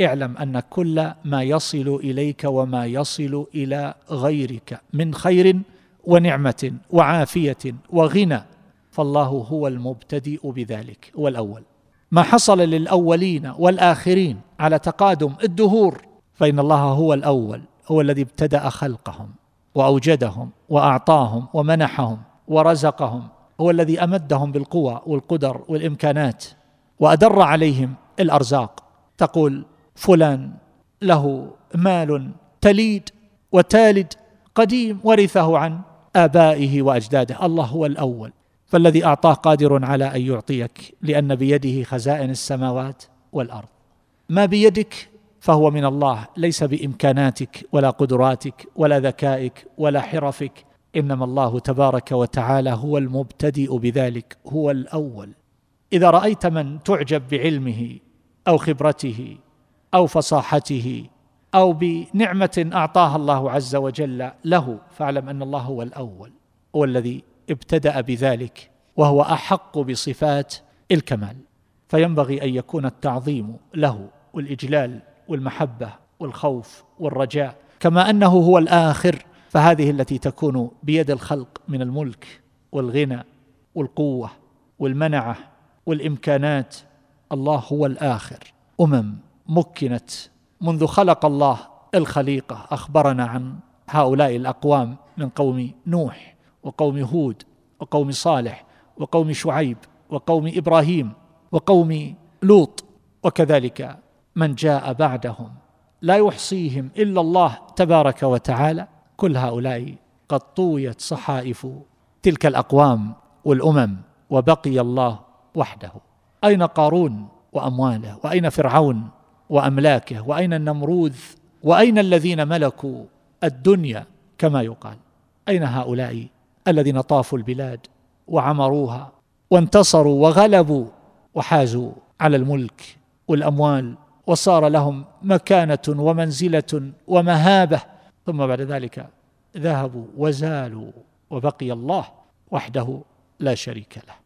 اعلم أن كل ما يصل إليك وما يصل إلى غيرك من خير ونعمة وعافية وغنى فالله هو المبتدئ بذلك هو الأول ما حصل للأولين والآخرين على تقادم الدهور فإن الله هو الأول هو الذي ابتدأ خلقهم وأوجدهم وأعطاهم ومنحهم ورزقهم هو الذي أمدهم بالقوى والقدر والإمكانات وأدر عليهم الأرزاق. تقول فلان له مال تليد وتالد قديم ورثه عن آبائه وأجداده. الله هو الأول فالذي أعطاه قادر على أن يعطيك لأن بيده خزائن السماوات والأرض. ما بيدك فهو من الله ليس بإمكاناتك ولا قدراتك ولا ذكائك ولا حرفك. إنما الله تبارك وتعالى هو المبتدئ بذلك هو الأول. إذا رأيت من تعجب بعلمه أو خبرته أو فصاحته أو بنعمة أعطاها الله عز وجل له. فاعلم أن الله هو الأول هو الذي ابتدأ بذلك وهو أحق بصفات الكمال. فينبغي أن يكون التعظيم له والإجلال والمحبة والخوف والرجاء كما أنه هو الآخر. فهذه التي تكون بيد الخلق من الملك والغنى والقوة والمنعة والإمكانات الله هو الآخر. أمم. مكنت منذ خلق الله الخليقة. أخبرنا عن هؤلاء الأقوام من قوم نوح وقوم هود وقوم صالح وقوم شعيب وقوم إبراهيم وقوم لوط وكذلك من جاء بعدهم. لا يحصيهم إلا الله تبارك وتعالى. كل هؤلاء قد طويت صحائف تلك الأقوام والأمم وبقي الله وحده. أين قارون وأمواله؟ وأين فرعون وأملاكه وأين النمروذ؟ وأين الذين ملكوا الدنيا؟ كما يقال. أين هؤلاء الذين طافوا البلاد وعمروها وانتصروا وغلبوا وحازوا على الملك والأموال؟ وصار لهم مكانة ومنزلة ومهابة. ثم بعد ذلك ذهبوا وزالوا وبقي الله وحده لا شريك له.